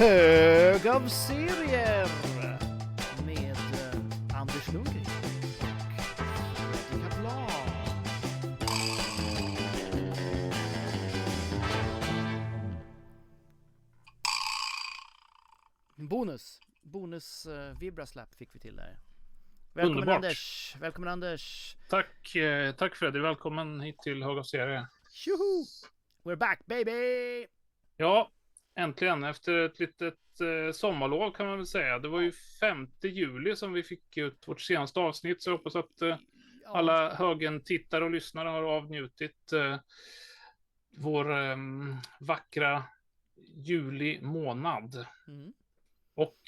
Hög av serier med eh, Anders Lundgren och Kaplan. Bonus, bonus uh, vibraslap fick vi till där. Välkommen Underbart. Anders, välkommen Anders. Tack, eh, tack Fredrik. Välkommen hit till Hög av serie. Tjoho! We're back baby! Ja, äntligen efter ett litet eh, sommarlov kan man väl säga. Det var ju 5 juli som vi fick ut vårt senaste avsnitt, så jag hoppas att eh, alla högen tittare och lyssnare har avnjutit eh, vår eh, vackra juli månad. Mm. Och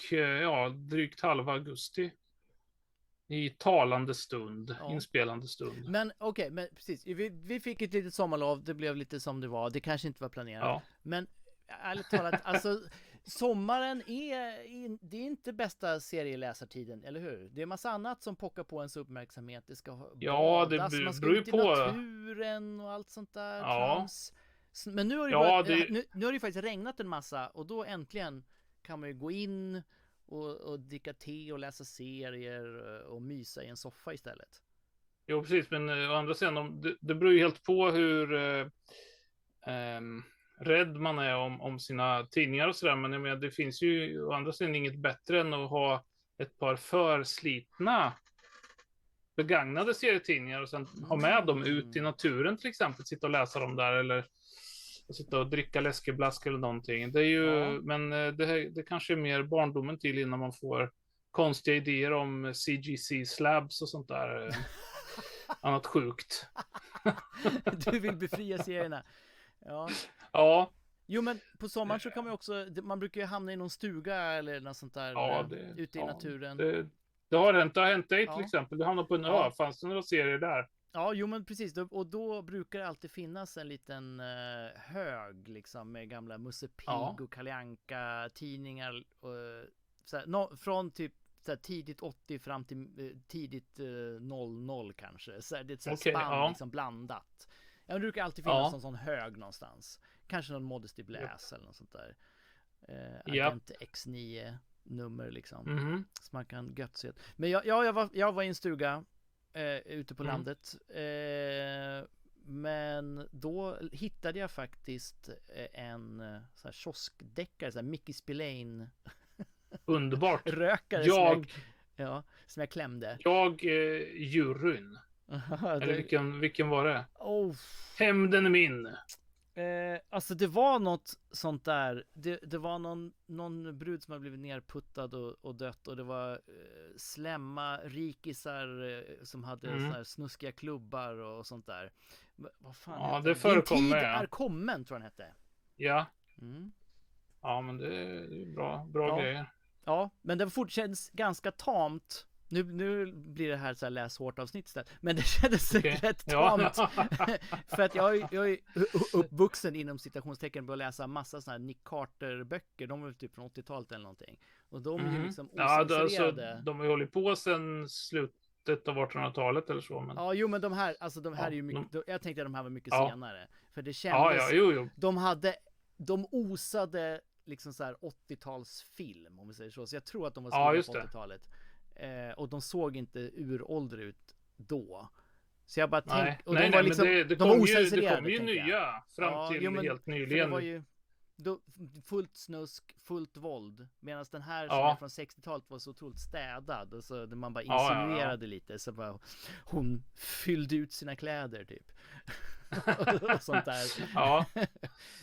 ja, drygt halva augusti. I talande stund, Ja. inspelande stund. Men okej, men precis. Vi, vi fick ett litet sommarlov, det blev lite som det var. Det kanske inte var planerat. Ja, Men ärligt talat, alltså sommaren är, det är inte bästa serieläsartiden, eller hur? Det är massa annat som pockar på ens uppmärksamhet. Det ska Ja, det badas, beror- man ska ut i på. naturen och allt sånt där Ja. trams. Men nu har, det Ja, börjat, det- nu, nu har det faktiskt regnat en massa och då äntligen kan man ju gå in och, och dricka te och läsa serier eh, och mysa i en soffa istället. Jo, precis, men eh, å andra sidan, om- det, det beror ju helt på hur eh, ehm, rädd man är om, om sina tidningar och sådär. Men jag menar, det finns ju å andra sidan inget bättre än att ha ett par förslitna begagnade serietidningar och sen ha med dem ut i naturen till exempel, sitta och läsa dem där eller sitta och dricka läskeblask eller någonting. Det är ju, Ja. men eh, det, här- det kanske är mer barndomen till innan man får konstiga idéer om CGC slabs och sånt där. eh, Annat sjukt. Du vill befria serierna. Ja. Ja, Jo men på sommaren så kan man ju också, man brukar ju hamna i någon stuga eller något sånt där Ja, eh, det- ute i ja, naturen. det, det har hänt. Det har hänt dig till Ja. exempel. Du hamnade på en ö. Fanns det några serier där? Ja, jo men precis. Och då brukar det alltid finnas en liten eh, hög liksom med gamla Musse Pigg Ja. och Kalle tidningar. Och, eh, så här, nå- från typ så här, tidigt 80 fram till eh, tidigt eh, 00 kanske. Så det är ett Okej, spann ja. liksom blandat. Ja, det brukar alltid finnas Ja. någon sån hög någonstans. Kanske någon Modesty Bläs eller något sånt där. Eh. Agent X9 nummer liksom. Mhm. Så man kan gött se. Men jag, ja, jag, var, jag var i en stuga eh, ute på Mm. landet. Eh, men då hittade jag faktiskt eh, en eh, så här kioskdeckare, så här Mickey Spillane Underbart. rökare som Jag, jag, ja, som jag klämde. jag, eh, juryn. Eller det, vilken, vilken var det? oh, Hämnden är min. Eh, alltså det var något sånt där. Det, det var någon, någon brud som hade blivit nerputtad och, och dött och det var eh, slemma rikisar eh, som hade Mm. såna här snuskiga klubbar och sånt där. Men Vad fan Ja, det Din förekommer, tid ja. är kommen tror jag den hette. Ja, Mm. ja men det det är bra, bra Ja. grejer. Ja, men det fort känns ganska tamt. Nu, nu blir det här så här läs hårt avsnitt istället. Men det kändes Okej. rätt Ja. tamt. För att jag, är- jag är uppvuxen inom citationstecken på att läsa massa sådana här Nick Carter böcker. De väl typ från 80-talet eller någonting. Och de är ju liksom Ja, det, alltså, osensurerade. de har ju hållit på sedan slutet av 1800-talet eller så. Men... Ja, jo men de här, alltså de här Ja, är ju mycket, de, jag tänkte att de här var mycket Ja. senare. För det ja, kändes, ja, jo, jo. de hade, de osade liksom så här 80-talsfilm om vi säger så. Så jag tror att de var Ja, skrivna på det. 80-talet. Eh, och de såg inte uråldriga ut då. Så jag bara tänkte, och nej, de nej var liksom, det, det de var ju, det kom ju nya fram Ja, till jo, men- helt För det nyligen. var ju då, fullt snusk, fullt våld. Medan den här som Ja. är från 60-talet var så otroligt städad. Och så man bara Ja, ja, insinuerade lite. Så bara, hon fyllde ut sina kläder typ. och sånt där. Ja,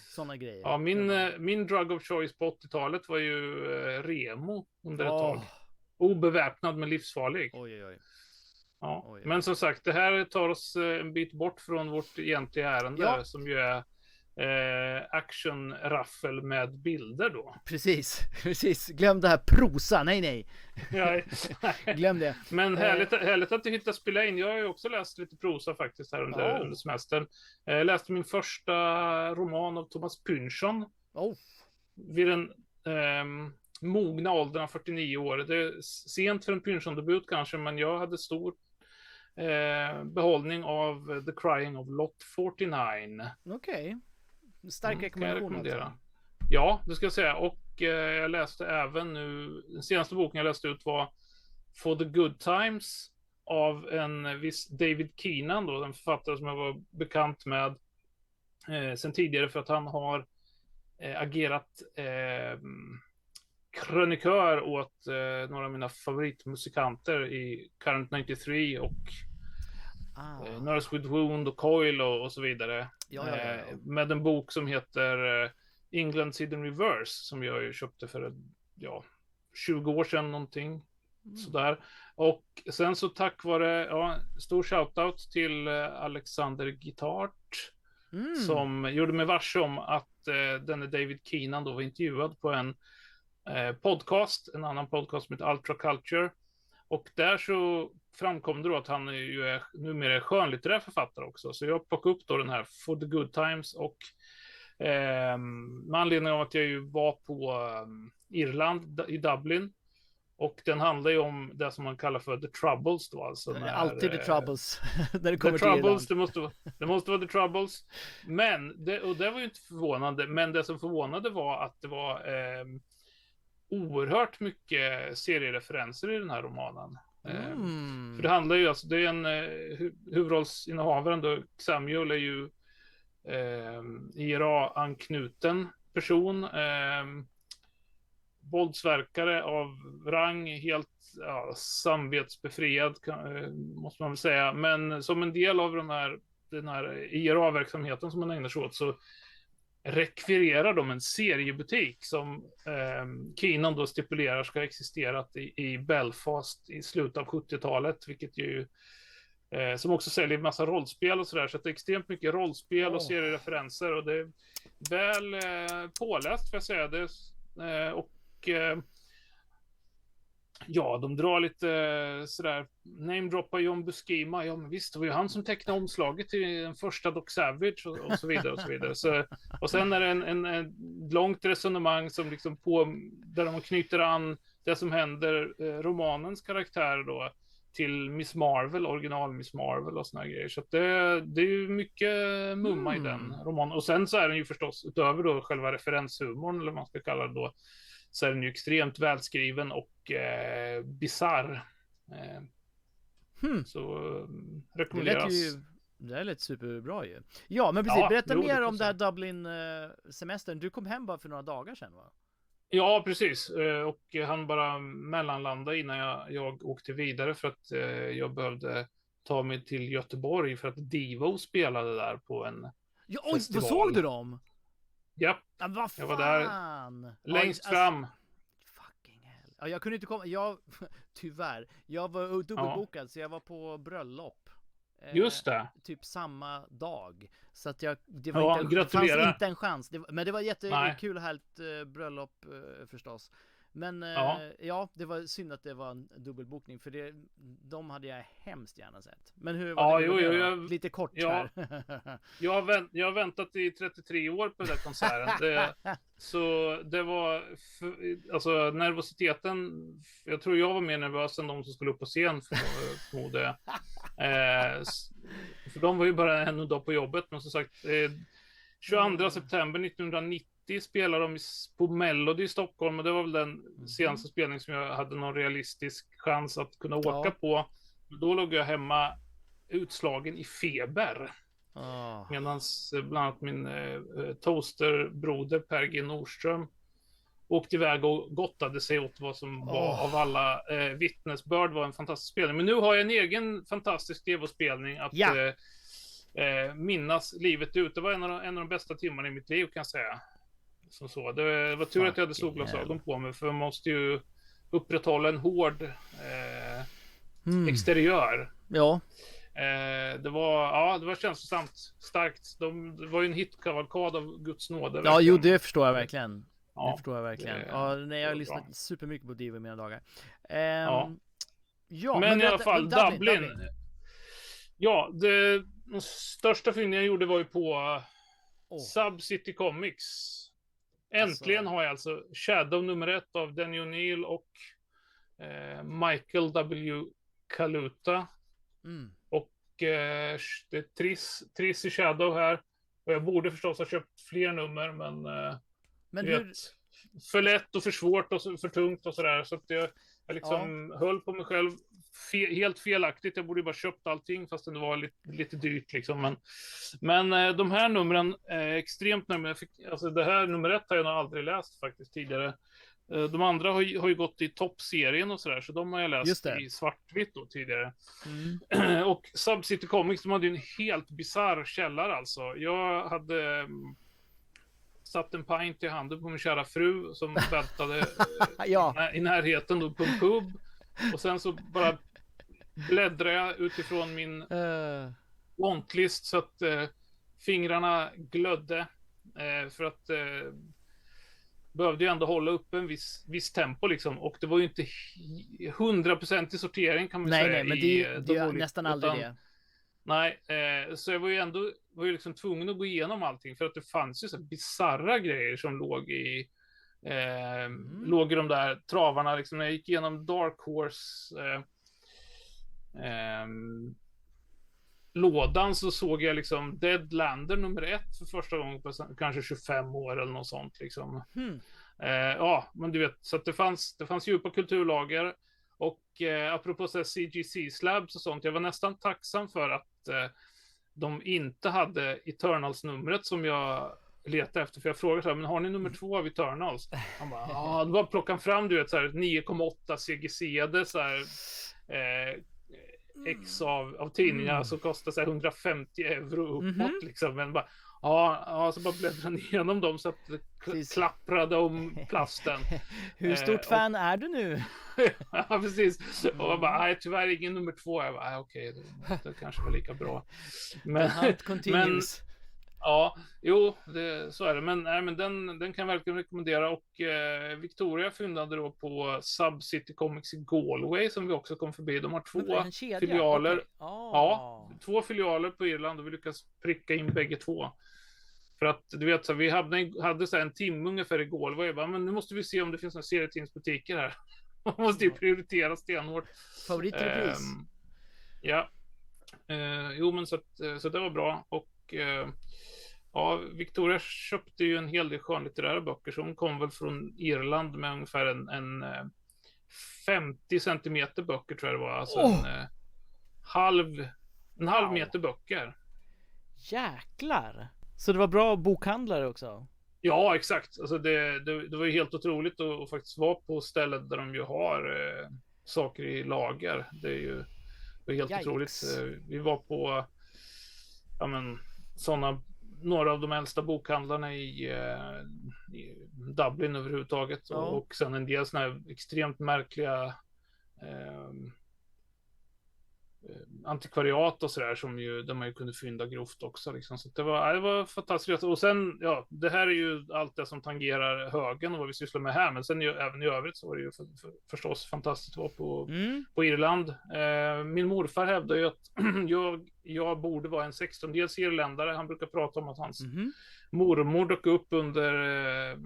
Sådana grejer. ja min, eh, min drug of choice på 80-talet var ju eh, Remo under ett tag. Obeväpnad men livsfarlig. Oj, oj, oj. Ja. Men som sagt, det här tar oss eh, en bit bort från vårt egentliga ärende Ja. som ju är eh, actionraffel med bilder då. Precis, precis. Glöm det här prosa. Nej, nej. Ja, Glöm det. Men Eh. härligt, härligt att du hittar spela in. Jag har ju också läst lite prosa faktiskt här under, Ja. under semestern. Eh, Jag läste min första roman av Thomas Pynchon Oh, vid den ehm, mogna åldern av 49 år. Det är sent för en Pynchon-debut kanske, men jag hade stor eh, behållning av The Crying of Lot 49. okej. Stark Mm, rekommendation alltså. Ja, det ska jag säga. Och eh, jag läste även nu, den senaste boken jag läste ut var For the Good Times av en viss David Keenan då, en författare som jag var bekant med eh, sen tidigare för att han har eh, agerat eh, krönikör åt eh, några av mina favoritmusikanter i Current 93 och Ah. eh, Nurse with Wound och Coil och, och så vidare. Ja, ja, ja. Eh, med en bok som heter eh, England's Hidden Reverse som jag ju köpte för ja, 20 år sedan någonting. Mm. Sådär. Och sen så tack vare, ja, stor shoutout till eh, Alexander Gitart Mm. som gjorde mig varse om att eh, denne David Keenan då var intervjuad på en eh, podcast, en annan podcast som heter Ultra Culture. Och där så framkom det då att han är ju är, numera är skönlitterär författare också. Så jag plockade upp då den här For the Good Times och eh, med anledning av att jag ju var på eh, Irland, i Dublin. Och den handlar ju om det som man kallar för the troubles då alltså. När, Alltid the eh, troubles. när det The kommer till Troubles, det måste, vara, det måste vara The Troubles. Men, det, och det var ju inte förvånande, men det som förvånade var att det var eh, oerhört mycket seriereferenser i den här romanen. Eh, Mm. För det handlar ju alltså, det är en eh, hu- huvudrollsinnehavaren då, Samuel är ju eh, IRA-anknuten person. Eh, våldsverkare av rang, helt ja, samvetsbefriad kan, eh, måste man väl säga. Men som en del av de här, den här IRA-verksamheten som man ägnar sig åt så rekvirerar de en seriebutik som eh, Keenan då stipulerar ska ha existerat i, i Belfast i slutet av 70-talet, vilket ju eh, som också säljer massa rollspel och sådär, så att det är extremt mycket rollspel och Åh. seriereferenser och det är väl eh, påläst får jag säga. Det, eh, och eh, Ja, de drar lite eh, sådär, namedroppar John Buscema. Ja, men visst, det var ju han som tecknade omslaget till den första Doc Savage och, och så vidare och så vidare. Så, och sen är det en, en, en långt resonemang som liksom på, där de knyter an det som händer eh, romanens karaktär då till Miss Marvel, original Miss Marvel och såna här grejer. Så det, det är ju mycket mumma i Mm. den romanen. Och sen så är den ju förstås, utöver då själva referenshumorn, eller vad man ska kalla det då, så är den ju extremt välskriven och eh, bisarr. Eh, Hmm. så eh, rekommenderas. det här lät superbra ju. Ja, men precis. Ja, Berätta det mer om det här Dublin-semestern. Du kom hem bara för några dagar sedan va? Ja, precis. Eh, Och han bara mellanlandade innan jag, jag åkte vidare för att eh, jag behövde ta mig till Göteborg för att Divo spelade där på en... Ja, oj, Festival. vad såg du dem? Ja, Ja, vad Jag var där fan! längst ja, fram. Fucking hell. Ja, jag kunde inte komma. Jag, tyvärr. Jag var dubbelbokad så jag var på bröllop. Eh, Just det. Typ samma dag. Så att jag, det var Ja, inte, det fanns inte en chans. Det, men det var jättekul och härligt eh, bröllop eh, förstås. Men eh, ja. Ja. det var synd att det var en dubbelbokning för det, de hade jag hemskt gärna sett. Men hur var Ja, det jo, jo, jag- Lite kort ja. här. Jag har, vänt, jag har väntat i 33 år på den där konserten. Det, så det var, alltså nervositeten, jag tror jag var mer nervös än de som skulle upp på scen för- förmodar jag. Eh, för de var ju bara en dag på jobbet, men som sagt, eh, 22 Mm. september 1990 spelade de på Melody i Stockholm och det var väl den senaste spelning som jag hade någon realistisk chans att kunna åka Ja. på. Då låg jag hemma utslagen i feber. Åh. Medan bland annat min eh, eh, toasterbroder Per G Nordström åkte iväg och gottade sig åt vad som var Åh. av alla eh, vittnesbörd var en fantastisk spelning. Men nu har jag en egen fantastisk Devo-spelning att Ja. eh, eh, minnas livet ut. Det var en av, de, en av de bästa timmarna i mitt liv kan jag säga. Som så. Det var tur att jag hade solglasögon på mig för man måste ju upprätthålla en hård eh, Mm. exteriör. Ja, Eh, det var, ja, det var känslosamt starkt. De, det var ju en hitkavalkad av Guds nåde. ja verkligen. jo det förstår jag verkligen. Det Ja, förstår jag verkligen. det- ja, nej, jag det har lyssnat bra. supermycket på Divo i mina dagar. Ehm, Ja. ja. men, i alla fall, Dublin. Ja, det, de största fynden jag gjorde var ju på Åh. Sub City Comics. Äntligen Alltså. har jag alltså Shadow nummer ett av Danny O'Neill och eh, Michael W. Kaluta. Mm. Och eh, det är Triss, Triss i Shadow här. Och jag borde förstås ha köpt fler nummer, men eh, Men hur, vet, för lätt och för svårt och för tungt och sådär. Så att jag, jag liksom ja. höll på mig själv fe, helt felaktigt. Jag borde ju bara köpt allting fast det var lite, lite dyrt liksom. Men, men eh, de här numren är extremt närmare. Alltså det här nummer ett har jag nog aldrig läst faktiskt tidigare. Eh, de andra har ju, har ju gått i toppserien och sådär, så de har jag läst i svartvitt då tidigare. Mm. och Subcity Comics, de hade ju en helt bizarr källare alltså. Jag hade mm, satt en pint i handen på min kära fru som väntade ja. i närheten då på en pub. Och sen så bara bläddrade jag utifrån min uh. wantlist så att uh, fingrarna glödde. Uh, för att uh, behövde ju ändå hålla upp en viss, viss tempo liksom. Och det var ju inte hundraprocentig sortering kan man nej, säga. Nej, men det, är, det är nästan aldrig utan, det. Nej, eh, så jag var ju ändå var ju liksom tvungen att gå igenom allting för att det fanns ju så bisarra grejer som låg i eh, mm. låg i de där travarna liksom. När jag gick igenom Dark Horse eh, eh, lådan så såg jag liksom Deadlander nummer ett för första gången på kanske 25 år eller något sånt liksom. Mm. Eh, ja, men du vet, så att det fanns, det fanns djupa kulturlager. Och eh, apropå så CGC slabs och sånt, jag var nästan tacksam för att eh, de inte hade Eternals-numret som jag letade efter. För jag frågade så här, men har ni nummer två av Eternals? Han bara, ja, det var plocka fram, du vet, så här 9,8 CGC, så här, eh, X av, av tidningar mm. som kostar så 150 euro uppåt mm -hmm. liksom. Men bara, ja, ja, så bara bläddrade han igenom dem så att det klapprade om plasten. Hur stort eh, fan och, är du nu? ja, precis. Och jag bara, nej, tyvärr ingen nummer två. Jag bara, okej, okay, det, det kanske var lika bra. Men, men Ja, jo, det, så är det. Men, nej, men den, den kan jag verkligen rekommendera. Och eh, Victoria fyndade då på Subcity Comics i Galway som vi också kom förbi. De har två filialer. Okay. Oh. Ja, två filialer på Irland och vi lyckas pricka in bägge två. För att du vet, så vi hade, hade så en timme ungefär i Galway. Jag bara, men nu måste vi se om det finns några serietidningsbutiker här. Man måste ju prioritera stenhårt. Favoritrepris? Um, ja. Uh, jo, men så, att, eh, så det var bra. Och uh, Ja, Victoria köpte ju en hel del skönlitterära böcker, så hon kom väl från Irland med ungefär en, en 50 eh, centimeter böcker tror jag det var. Alltså oh. en eh, halv, en halv wow. meter böcker. Jäklar! Så det var bra bokhandlare också? Ja, exakt. Alltså det, det, det var ju helt otroligt att, att faktiskt vara på stället där de ju har eh, saker i lager. Det är ju det helt Yikes. otroligt. Eh, vi var på ja, men, sådana några av de äldsta bokhandlarna i, eh, i Dublin överhuvudtaget. Ja. Och, och sen en del sådana här extremt märkliga eh, antikvariat och sådär som ju, där man ju kunde fynda grovt också. Liksom. Så det var, det var fantastiskt. Och sen, ja, det här är ju allt det som tangerar högen och vad vi sysslar med här. Men sen ju, även i övrigt så var det ju för, för, förstås fantastiskt att vara på, mm. på Irland. Eh, min morfar hävdar ju att jag jag borde vara en sextondels irländare. Han brukar prata om att hans mm mormor dök upp under eh,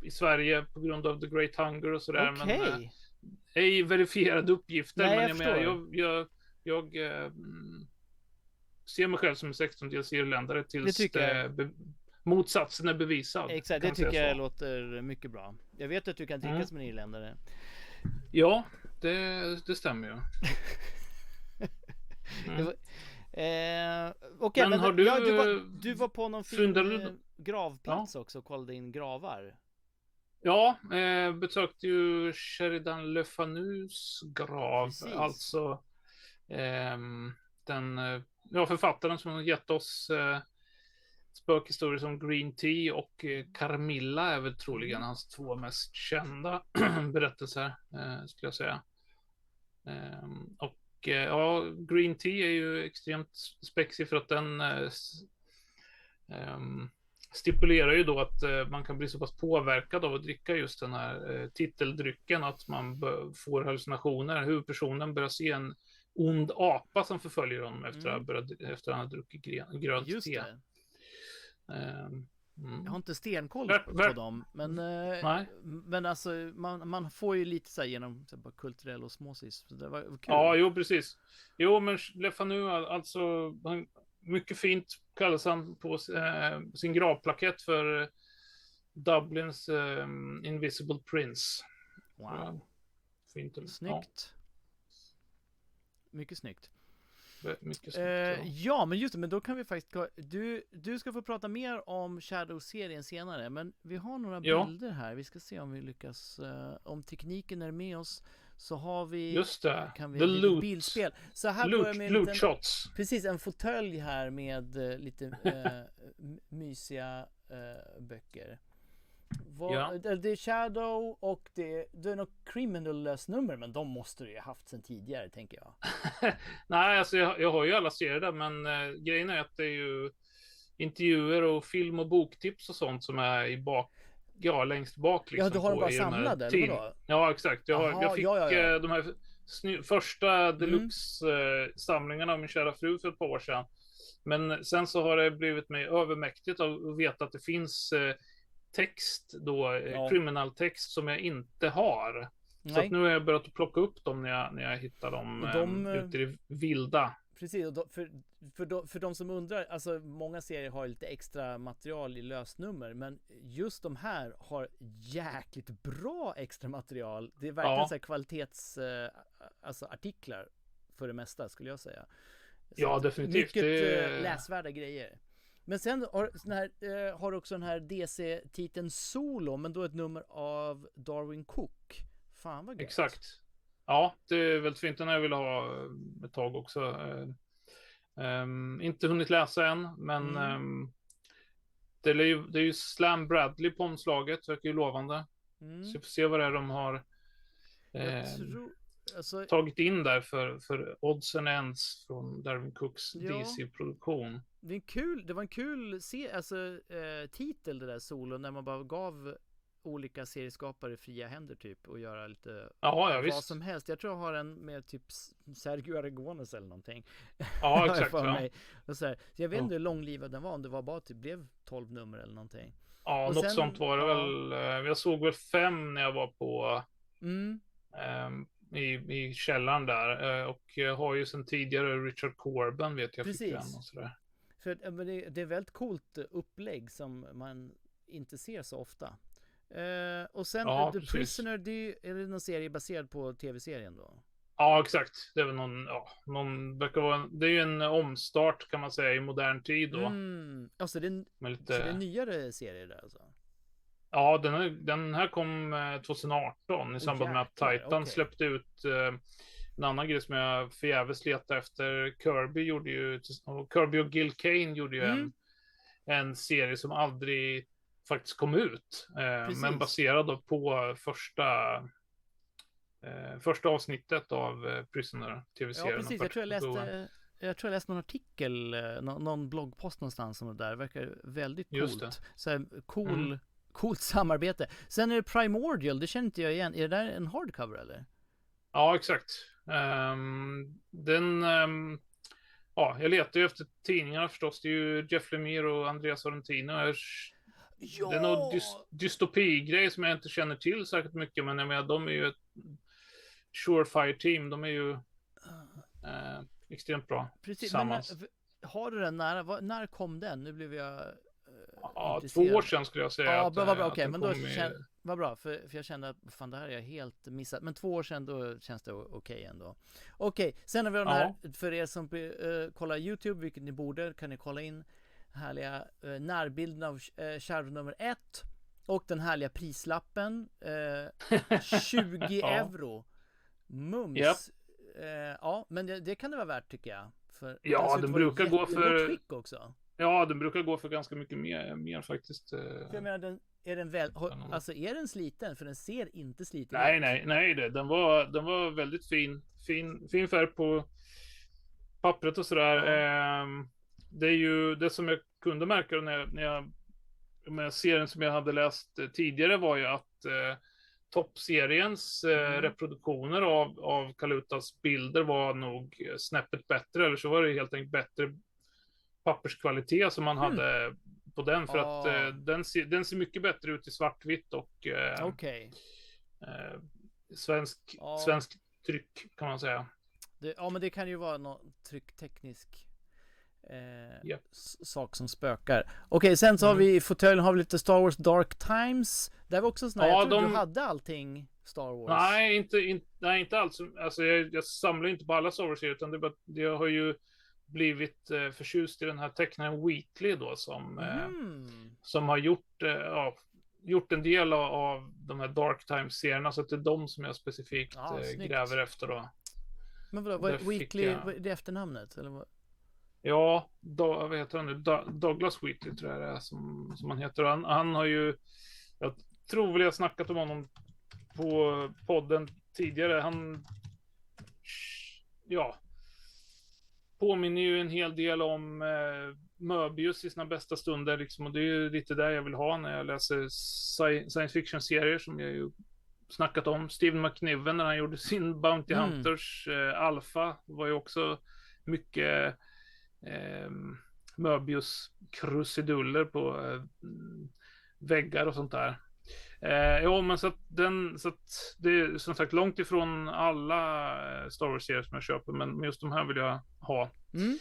i Sverige på grund av the great hunger och sådär. Okay. Men eh, ej verifierade uppgifter. Nej, men jag, jag, jag, jag eh, ser mig själv som en sextondels irländare tills det, motsatsen är bevisad. Exakt, det tycker jag så. låter mycket bra. Jag vet att du kan dricka mm. som en irländare. Ja, det, det stämmer ju. Mm. Eh, okay, men, men har du, ja, du, var, du var på någon fin du... Eh, gravplats ja. också och kollade in gravar. Ja, eh, besökte ju Sheridan Le Fanus grav, Precis. alltså eh, den eh, ja, författaren som har gett oss eh, spökhistorier som Green Tea och eh, Carmilla är väl troligen mm. hans två mest kända berättelser, eh, skulle jag säga. Eh, och Eh, ja, Green Tea är ju extremt spexig för att den eh, ehm, stipulerar ju då att man kan bli så pass påverkad av att dricka just den här titeldrycken att man får hallucinationer. Huvudpersonen börjar se en ond apa som förföljer honom efter, mm. att, börjat, efter att han har druckit grönt just te. Um, Mm. Jag har inte stenkoll på, på dem, men, eh, men alltså man, man får ju lite så genom så här, bara kulturell osmosis. Det var kul. Ja, jo precis. Jo, men Lefanu, alltså, han, mycket fint kallas han på eh, sin gravplakett för Dublins um, Invisible Prince. Wow. Fint. Snyggt. Ja. Mycket snyggt. Mycket snyggt eh, ja. ja. men just det, men då kan vi faktiskt du, du ska få prata mer om Shadow-serien senare, men vi har några ja. bilder här. Vi ska se om vi lyckas, uh, om tekniken är med oss så har vi, Just det, kan vi The loot. bildspel. Så här loot, börjar med loot liten, shots. Precis, en fåtölj här med uh, lite uh, mysiga böcker. Vad, ja. Det är Shadow och det, det är något criminal lösnummer, men de måste du ju haft sedan tidigare, tänker jag. Nej, alltså jag, jag, har ju alla serier där, men uh, grejen är att det är ju intervjuer och film och boktips och sånt som är i bak, ja, längst bak. Liksom, ja, du har dem bara samlade, eller vadå? Ja, exakt. Jag, har, Aha, jag fick ja, ja. Uh, de här sny, första deluxe-samlingarna mm. uh, av min kära fru för ett par år sedan. Men sen så har det blivit mig övermäktigt att veta att det finns uh, text då, eh, ja. criminal-text som jag inte har. Nej. Så nu har jag börjat plocka upp dem när jag, när jag hittar dem de, um, ute i det vilda. Precis, och då, för, för, de, för de som undrar, alltså många serier har lite extra material i lösnummer, men just de här har jäkligt bra extra material. Det är verkligen ja. så här kvalitets, uh, alltså artiklar för det mesta skulle jag säga. Så ja, definitivt. Mycket det... läsvärda grejer. Men sen har, sån här, eh, har också den här DC-titeln Solo, men då ett nummer av Darwin Cook. Fan vad gött. Exakt. Ja, det är väldigt fint. Den jag vill ha eh, ett tag också. Um, inte hunnit läsa än, men mm. um, det, är ju, det är ju Slam Bradley på omslaget, verkar ju lovande. Mm. Så vi får se vad det är de har eh, tror, alltså, tagit in där för, för odds and ends från Darwin Cooks ja. DC-produktion det, är kul, det var en kul se, alltså, eh, titel det där solo när man bara gav olika serieskapare fria händer typ och göra lite ja, ja, vad visst. som helst. Jag tror jag har en med typ Sergio Aragones eller någonting. Ja, exakt. ja. Mig. Och så, här, så jag vet inte ja. hur långlivad den var, om det var bara typ blev 12 nummer eller någonting. Ja, och något sen, sånt var det ja. väl. Eh, jag såg väl fem när jag var på mm. um, i, i källaren där eh, och har ju sedan tidigare Richard Corben vet jag Precis. fick den och sådär. För det, det är väldigt coolt upplägg som man inte ser så ofta. Uh, och sen ja, The precis. Prisoner, det är, det någon serie baserad på tv-serien då? Ja, exakt. Det är väl någon, ja, någon, verkar vara, det är ju en omstart kan man säga i modern tid då. Mm. Alltså det är, lite... så det är nyare serier där alltså? Ja, den, är, den här kom 2018 i samband oh, med att Titan okay. släppte ut eh, en annan grej som jag förgäves letade efter, Kirby gjorde ju, och Kirby och Gil Kane gjorde ju mm. en, en serie som aldrig faktiskt kom ut. Eh, men baserad på första eh, första avsnittet av eh, Prisoner tv-serien. Ja, precis. Jag tror jag läste, jag tror jag läste någon artikel, eh, någon, någon bloggpost någonstans om det där. Det verkar väldigt coolt. Så här, cool, mm. Coolt samarbete. Sen är det Primordial, det känner inte jag igen. Är det där en hardcover eller? Ja, exakt. Um, den... Um, ja, jag letar ju efter tidningarna förstås. Det är ju Jeff Lemire och Andreas Sorrentino. Ja! Det är någon dy dystopi-grej som jag inte känner till särskilt mycket, men jag menar, de är ju ett Surefire team. De är ju uh, extremt bra Precis, tillsammans. Men, har du den nära? När kom den? Nu blev jag Ja, två år sedan skulle jag säga. Ja, vad bra, okej, okay, men då känner, vad bra, för, för jag kände att fan det här är jag helt missat. Men två år sedan då känns det okej okay ändå. Okej, okay, sen har vi den här, för er som uh, kollar YouTube, vilket ni borde, kan ni kolla in härliga uh, närbilden av uh, Shadow nummer ett. Och den härliga prislappen, uh, 20 ja. euro. Mums. Yep. Uh, ja, men det, det, kan det vara värt tycker jag. För ja, den brukar gå för... också. Ja, den brukar gå för ganska mycket mer, mer faktiskt. För jag menar, den, är den väl, alltså är den sliten? För den ser inte sliten ut. Nej, nej, nej, det. Den var, den var väldigt fin. Fin, fin färg på pappret och sådär. Eh, det är ju det som jag kunde märka när jag, när jag med serien som jag hade läst tidigare var ju att eh, toppseriens eh, mm. reproduktioner av, av Kalutas bilder var nog snäppet bättre. Eller så var det helt enkelt bättre papperskvalitet som man mm. hade på den. För oh. att eh, den, ser, den ser mycket bättre ut i svartvitt och eh, okay. eh, svensk, oh. svensk tryck kan man säga. Det, ja men det kan ju vara någon tryckteknisk eh, yep. sak som spökar. Okej, okay, sen så mm. har vi i fåtöljen har vi lite Star Wars Dark Times. Där var också sån här, ja, jag trodde de... du hade allting Star Wars. Nej, inte, in, nej, inte alls. Alltså jag, jag samlar inte på alla Star Wars utan det jag har ju blivit eh, förtjust i den här tecknaren Weekly då som, eh, mm. eh, som har gjort, eh, ja, gjort en del av, av de här Dark Times-serierna. Så det är de som jag specifikt ja, eh, gräver efter då. Men vadå, vad, Weekly, jag... det efternamnet? Eller vad? Ja, do, vad heter han nu? Douglas Wheatley tror jag det är som, som han heter. Han, han har ju, jag tror väl jag snackat om honom på podden tidigare. Han, ja, påminner ju en hel del om eh, Möbius i sina bästa stunder liksom. Och det är ju lite där jag vill ha när jag läser science fiction-serier som jag ju snackat om. Steven McNiven när han gjorde sin Bounty mm. Hunters eh, Alpha var ju också mycket eh, Möbius krusiduller på eh, väggar och sånt där. Eh, jo, men så att den, så att det är som sagt långt ifrån alla eh, Star Wars-serier som jag köper, men just de här vill jag ha. Mm.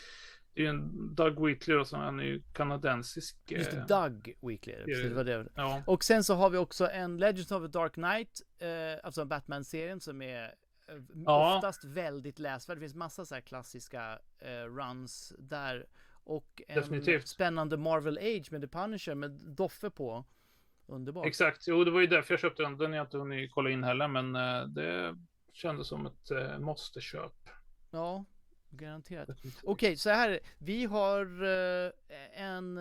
Det är en Doug Wheatley då, som han är ju kanadensisk. Just eh, Doug Wheatley, precis det var det. Ja. Och sen så har vi också en Legends of the Dark Knight, eh, alltså Batman-serien som är eh, ja. oftast väldigt läsvärd. Det finns massa så här klassiska eh, runs där. Och en Definitivt. spännande Marvel Age med The Punisher med Doffe på. Underbart. Exakt, jo det var ju därför jag köpte den. Den har jag inte hunnit kolla in heller, men uh, det kändes som ett uh, måste-köp. Ja, garanterat. Okej, okay, så här. Vi har uh, en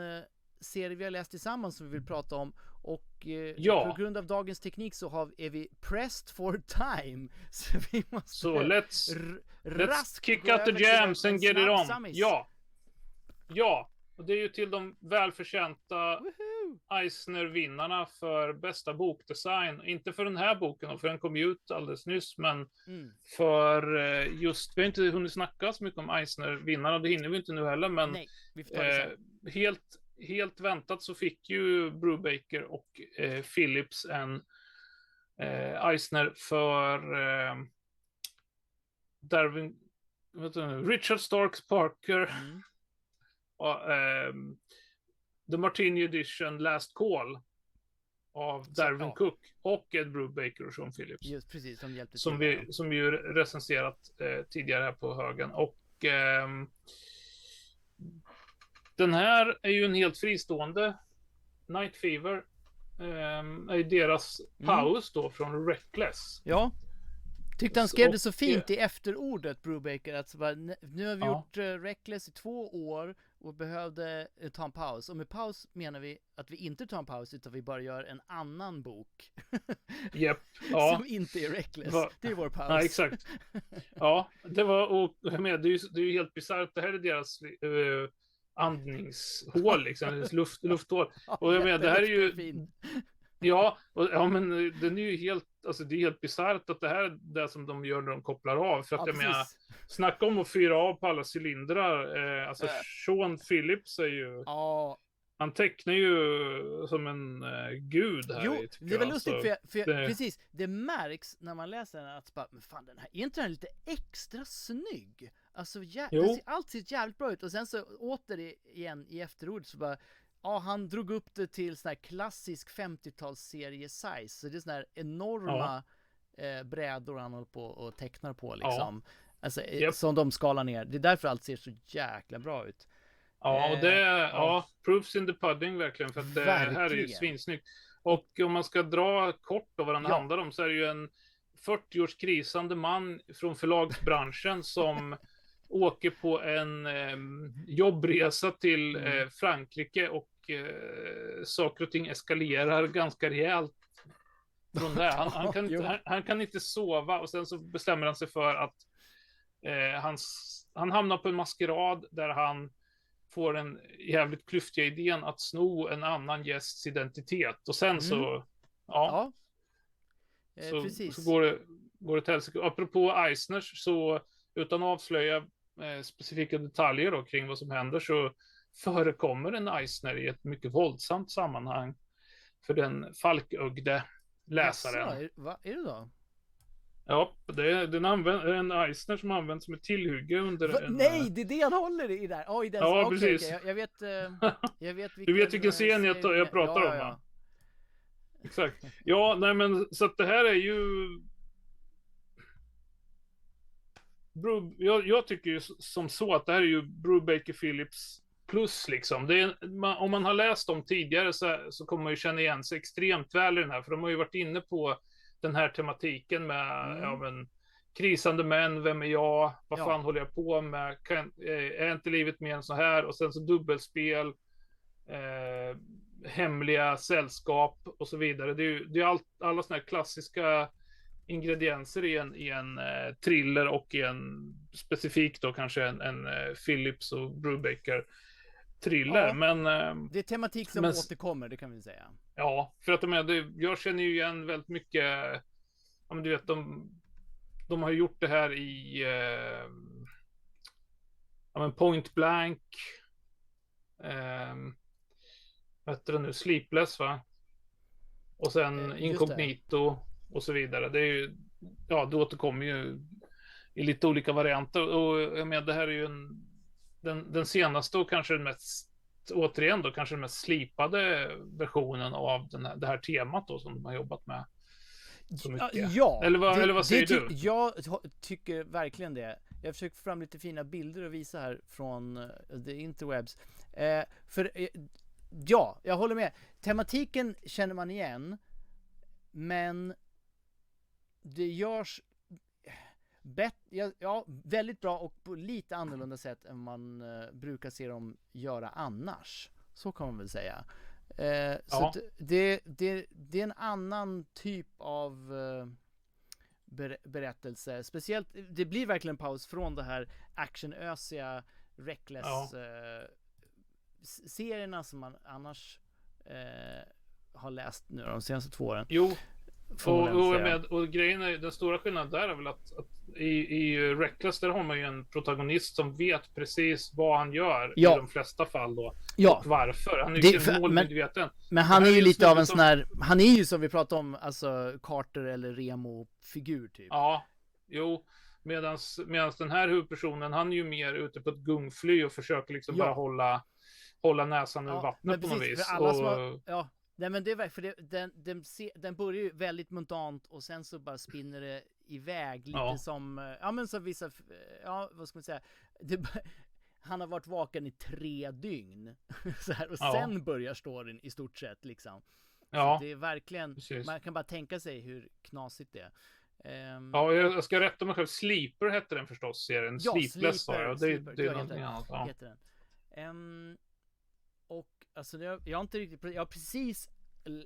serie vi har läst tillsammans som vi vill prata om och ja. på grund av dagens teknik så har, är vi pressed for time. Så vi måste Så let's, let's kick out the jams and get it on. Ja. Ja, och det är ju till de välförtjänta Eisner-vinnarna för bästa bokdesign. Inte för den här boken, för den kom ju ut alldeles nyss, men mm. för eh, just, vi har inte hunnit snacka så mycket om Eisner-vinnarna, det hinner vi inte nu heller, men Nej, eh, helt, helt väntat så fick ju Brubaker och eh, Phillips en eh, Eisner för eh, Darwin, Richard Starks Parker mm. och, ehm, The Martini Edition Last Call av Darwin ja. Cook och Ed Brubaker och Sean Phillips. Just precis, som hjälpte som till. Vi, som vi ju recenserat eh, tidigare här på högen. Och eh, den här är ju en helt fristående Night Fever. Eh, är ju deras mm. paus då från Reckless. Ja. Tyckte han skrev det så fint i efterordet, Brubaker, att nu har vi ja. gjort uh, Reckless i två år och behövde uh, ta en paus. Och med paus menar vi att vi inte tar en paus, utan vi bara gör en annan bok. Japp, ja. Som inte är Reckless. Va? Det är vår paus. Ja, exakt. Ja, det var, och jag menar, det är ju, det är ju helt bisarrt. Det här är deras uh, andningshål, liksom, luft, lufthål. Och jag menar, det här är ju... Ja, och, ja men den är ju helt alltså det är helt bisarrt att det här är det som de gör när de kopplar av. För att ja, jag menar, snacka om att fyra av på alla cylindrar. Eh, alltså äh. Sean Phillips är ju... Ja. Han tecknar ju som en uh, gud här. Jo, det är väl lustigt alltså, för, för det... precis, det märks när man läser den att bara, men fan den här, är inte den lite extra snygg? Alltså jä- allt ser jävligt bra ut och sen så återigen i efterordet så bara Ja, han drog upp det till sån här klassisk 50-talsserie size. Så det är såna här enorma ja. eh, brädor han håller på och tecknar på liksom. Ja. Alltså, yep. som de skalar ner. Det är därför allt ser så jäkla bra ut. Ja, och det, eh, ja, proofs in the pudding verkligen. För att det verkligen. här är ju svinsnyggt. Och om man ska dra kort då vad den ja. handlar om så är det ju en 40-års krisande man från förlagsbranschen som åker på en eh, jobbresa till mm. eh, Frankrike och eh, saker och ting eskalerar ganska rejält från det. Han, han, kan inte, han, han, kan inte sova och sen så bestämmer han sig för att eh, hans, han hamnar på en maskerad där han får den jävligt klyftiga idén att sno en annan gästs identitet och sen mm. så, ja. ja. Eh, så, precis. så går det, går det till helsike. Apropå Eisners så utan att avslöja eh, specifika detaljer då, kring vad som händer så förekommer en Eisner i ett mycket våldsamt sammanhang för den falkögde läsaren. Jaså, är, va, är det då? Ja, det är, den använd, en Eisner som används som ett tillhygge under Va? en... Nej, det är det han håller i där! Oj, den, Ja, okej, precis. okej, Jag, jag vet, eh, jag vet vilken, Du vet vilken eh, scen jag, serie- jag pratar ja, om ja? Exakt. Ja, nej men så att det här är ju... Bru, jag, jag tycker ju som så att det här är ju Brubaker Phillips plus liksom. Är, man, om man har läst dem tidigare så, så kommer man ju känna igen sig extremt väl i den här. För de har ju varit inne på den här tematiken med Mm. ja, men, krisande män, vem är jag, vad Ja. fan håller jag på med, kan, eh, är inte livet mer än så här? Och sen så dubbelspel, eh, hemliga sällskap och så vidare. Det är ju det är allt, alla sådana här klassiska ingredienser i en, i en eh, thriller och i en specifik då kanske en, en eh, Phillips och Brubaker thriller. Ja. Men eh, Det är tematik som Men- återkommer, det kan vi säga. Ja, för att jag känner ju igen väldigt mycket, ja men du vet, de, de har gjort det här i, eh, ja men Point Blank, eh, vad heter det nu, Sleepless va? Och sen Eh, det. Incognito och så vidare. Det är ju, ja det återkommer ju i lite olika varianter och jag menar det här är ju en, den, den senaste och kanske den mest återigen då kanske den mest slipade versionen av den här, det här temat då som de har jobbat med. Så Ja, Eller vad- eller vad säger du? Jag ty- tycker verkligen det. Jag försöker få fram lite fina bilder och visa här från eh, the interwebs. Eh, för eh, ja, jag håller med. Tematiken känner man igen, men det görs bet- ja, ja, väldigt bra och på lite annorlunda sätt än man eh, brukar se dem göra annars. Så kan man väl säga. Eh, så Ja. att det, det, det är en annan typ av eh, ber- berättelse. Speciellt, det blir verkligen en paus från det här actionösiga, reckless Ja. eh, serierna som man annars eh, har läst nu de senaste två åren. Jo, och, och, med, och grejen är, den stora skillnaden där är väl att, att i, i Reckless där har man ju en protagonist som vet precis vad han gör Ja. i de flesta fall då. Ja, Och varför. Han är Det- ju för- sin målmedveten. men han det är ju lite av en som- sån här, han är ju som vi pratade om, alltså Carter eller Remo-figur typ. Ja, jo. Medans den här huvudpersonen, han är ju mer ute på ett gungfly och försöker liksom Ja. bara hålla, hålla näsan ur Ja, vattnet men på något precis, vis. för alla som och, har- Ja, nej men det är verkligen, för det, den, den, den börjar ju väldigt muntant och sen så bara spinner det iväg lite Ja. som, eh, ja men som vissa, f- ja vad ska man säga, det, han har varit vaken i tre dygn. så här, och Ja. sen börjar storyn i stort sett liksom. ja, Så det är verkligen, precis. man kan bara tänka sig hur knasigt det är. Ehm, Ja, jag ska rätta mig själv. Sleeper hette den förstås, serien. Ja, Sleepless sa jag. Det, Sleeper. det är någonting annat. Ja. heter den. Ehm, och alltså jag, jag har inte riktigt, jag har precis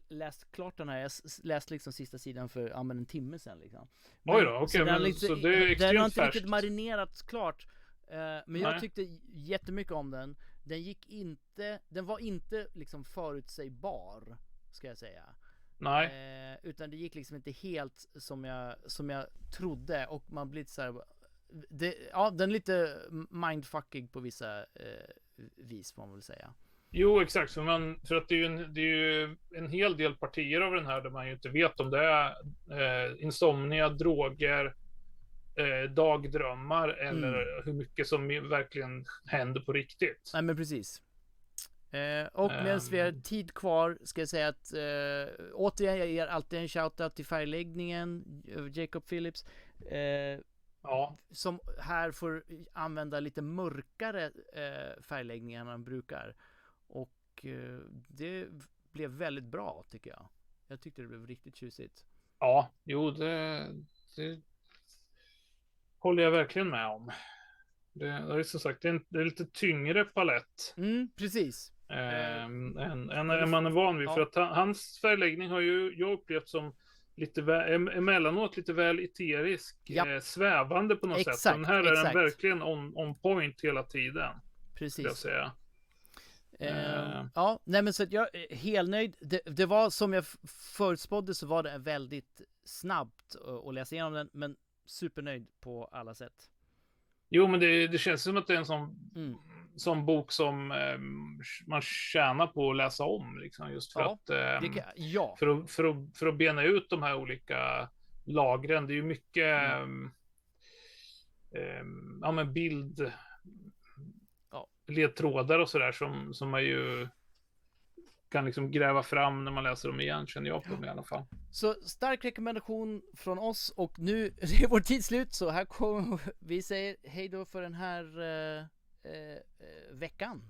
läst klart den här, jag läste liksom sista sidan för ja, men en timme sedan liksom. Oj då, okej, har men lite- så det är Den har extremt inte riktigt färskt. marinerats klart. Eh, men jag Nej. tyckte jättemycket om den. Den gick inte, den var inte liksom förutsägbar, ska jag säga. Nej, Eh, utan det gick liksom inte helt som jag, som jag trodde och man blir så här, det, ja den är lite mindfuckig på vissa eh, vis får man väl säga. Jo exakt. För, man, för att det är, ju en, det är ju en hel del partier av den här där man ju inte vet om det är eh, insomnia, droger, eh, dagdrömmar eller hur mycket som verkligen händer på riktigt. Nej men precis. Eh, och medan vi har Ehm. tid kvar ska jag säga att eh, återigen jag ger alltid en shoutout till färgläggningen, eh, Jacob Phillips. Eh, Ja, som här får använda lite mörkare eh, färgläggningar än han brukar. Och eh, det blev väldigt bra tycker jag. Jag tyckte det blev riktigt tjusigt. ja, jo det, det håller jag verkligen med om. Det, det är som sagt det är, en, det är lite tyngre palett. Mm, precis. Ehm, än, än, än man är van vid. Ja. För att han, hans färgläggning har ju jag upplevt som lite väl, em- emellanåt lite väl eterisk, Japp. eh, svävande på något sätt. Exakt, Den här är exakt. den verkligen on, on point hela tiden, skulle jag Precis. säga. Eh, Eh. ja, nej men så att jag är helnöjd. Det, det var som jag förutspådde så var det väldigt snabbt att- läsa igenom den, men supernöjd på alla sätt. Jo, men det, det känns som att det är en sån, Mm. sån bok som ehm, man tjänar på att läsa om, liksom, just för Ja, att, Det kan, ja, för, att, för, att, för att bena ut de här olika lagren. Det är ju mycket mm. ja, men bild ledtrådar och sådär som, som man ju kan liksom gräva fram när man läser dem igen, känner jag på dem i alla fall. Så stark rekommendation från oss och nu är vår tid slut så här kommer vi säger hej då för den här eh, eh, veckan.